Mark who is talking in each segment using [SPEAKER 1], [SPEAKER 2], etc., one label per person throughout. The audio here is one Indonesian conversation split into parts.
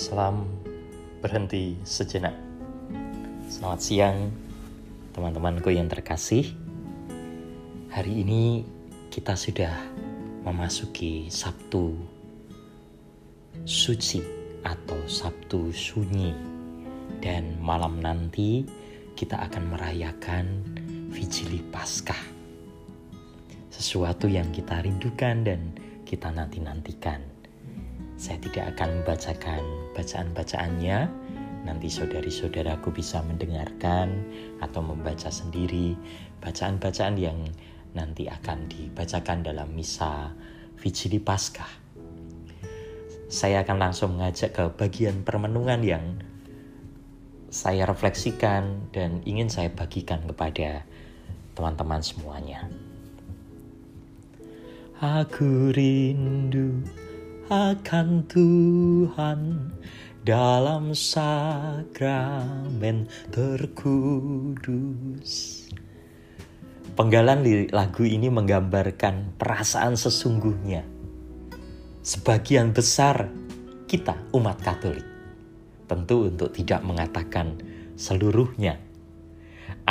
[SPEAKER 1] Salam berhenti sejenak. Selamat siang, teman-temanku yang terkasih. Hari ini kita sudah memasuki Sabtu suci atau Sabtu sunyi, dan malam nanti kita akan merayakan Vigili Paskah. Sesuatu yang kita rindukan dan kita nanti-nantikan saya tidak akan membacakan bacaan-bacaannya. Nanti saudari-saudaraku bisa mendengarkan atau membaca sendiri bacaan-bacaan yang nanti akan dibacakan dalam misa Vigili Paskah. Saya akan langsung mengajak ke bagian permenungan yang saya refleksikan dan ingin saya bagikan kepada teman-teman semuanya. Aku rindu akan Tuhan dalam sakramen terkudus. Penggalan lagu ini menggambarkan perasaan sesungguhnya. Sebagian besar kita umat Katolik, tentu untuk tidak mengatakan seluruhnya,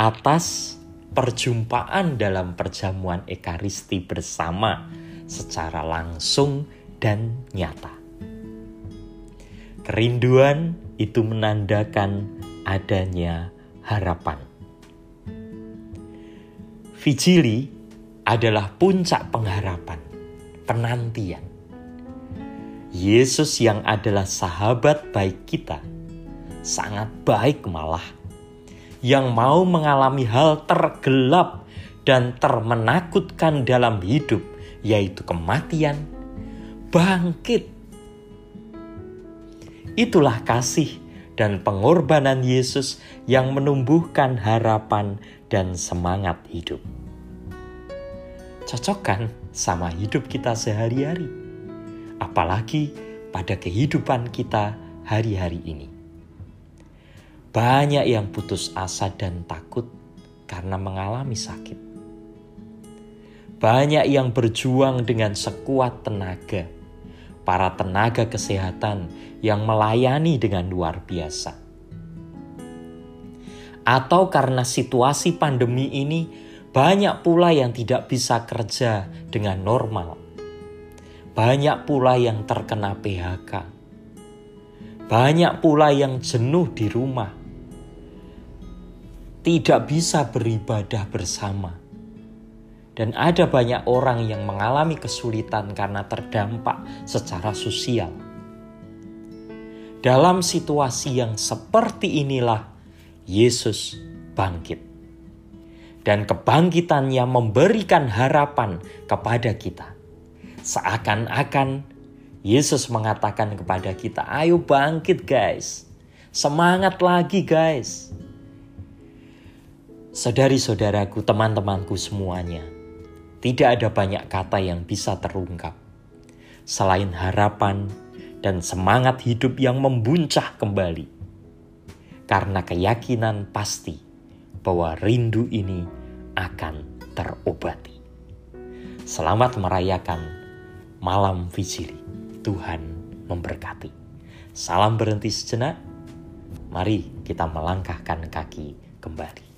[SPEAKER 1] atas perjumpaan dalam perjamuan Ekaristi bersama secara langsung dan nyata. Kerinduan itu menandakan adanya harapan. Vigili adalah puncak pengharapan, penantian. Yesus yang adalah sahabat baik kita, sangat baik malah, yang mau mengalami hal tergelap dan termenakutkan dalam hidup, yaitu kematian, bangkit. Itulah kasih dan pengorbanan Yesus yang menumbuhkan harapan dan semangat hidup. Cocok kan sama hidup kita sehari-hari? Apalagi pada kehidupan kita hari-hari ini. Banyak yang putus asa dan takut karena mengalami sakit. Banyak yang berjuang dengan sekuat tenaga para tenaga kesehatan yang melayani dengan luar biasa. Atau karena situasi pandemi ini, banyak pula yang tidak bisa kerja dengan normal. Banyak pula yang terkena PHK. Banyak pula yang jenuh di rumah. Tidak bisa beribadah bersama dan ada banyak orang yang mengalami kesulitan karena terdampak secara sosial. Dalam situasi yang seperti inilah Yesus bangkit. Dan kebangkitannya memberikan harapan kepada kita. Seakan-akan Yesus mengatakan kepada kita, ayo bangkit guys. Semangat lagi guys. Saudari-saudaraku, teman-temanku semuanya, tidak ada banyak kata yang bisa terungkap selain harapan dan semangat hidup yang membuncah kembali. Karena keyakinan pasti bahwa rindu ini akan terobati. Selamat merayakan malam Vigili. Tuhan memberkati. Salam berhenti sejenak. Mari kita melangkahkan kaki kembali.